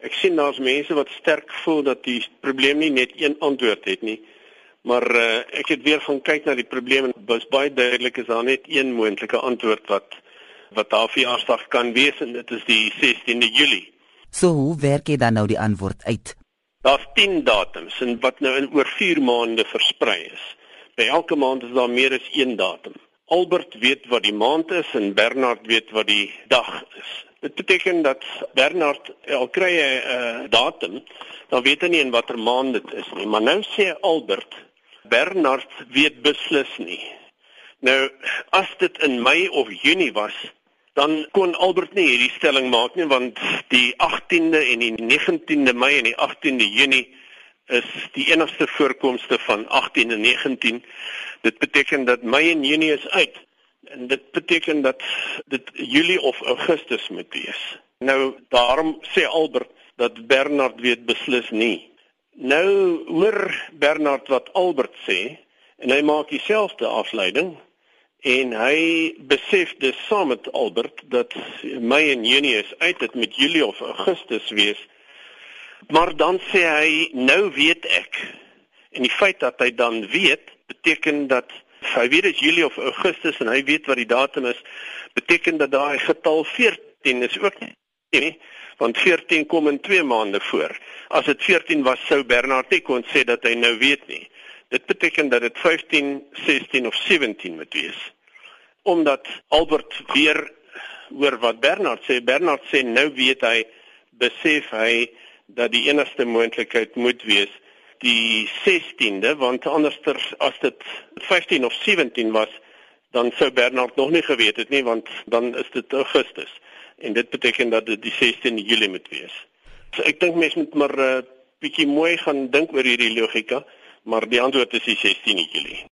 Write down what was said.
Ek sien daar's mense wat sterk voel dat die probleem nie net een antwoord het nie. Maar uh, ek het weer gaan kyk na die probleem en was baie duidelik is daar net een moontlike antwoord wat wat daar verjaarsdag kan wees en dit is die 16de Julie. So hoe werk jy dan nou die antwoord uit? Daar's 10 datums en wat nou in oor 4 maande versprei is. By elke maand is daar meer as een datum. Albert weet wat die maand is en Bernard weet wat die dag is. Dit beteken dat Bernard al kry 'n uh, datum, dan weet hy nie in watter maand dit is nie, maar nou sê Albert Bernard weet beslis nie. Nou as dit in Mei of Junie was, dan kon Albert nie hierdie stelling maak nie want die 18de en die 19de Mei en die 18de Junie is die enigste voorkomste van 18 en 19. Dit beteken dat Mei en Junie is uit en dit beteken dat dit Julie of Augustus moet wees. Nou daarom sê Albert dat Bernard weet beslis nie. Nou hoor Bernard wat Albert sê en hy maak dieselfde afleiding en hy besef dis saam met Albert dat Mei en Junie is uit dit met Julie of Augustus wees. Maar dan sê hy nou weet ek. En die feit dat hy dan weet beteken dat hy weet dit is Julie of Augustus en hy weet wat die datum is, beteken dat daai getal 14 is ook nie want 14 kom in 2 maande voor. As dit 14 was sou Bernard nie kon sê dat hy nou weet nie. Dit beteken dat dit 15, 16 of 17 moet wees. Omdat Albert weer hoor wat Bernard sê, Bernard sê nou weet hy besef hy dat die enigste moontlikheid moet wees die 16de want anderster as dit 15 of 17 was dan sou Bernard nog nie geweet het nie want dan is dit Augustus en dit beteken dat dit die 16de Julie moet wees. So ek dink mense moet maar uh, bietjie mooi gaan dink oor hierdie logika maar die antwoord is die 16 Julie.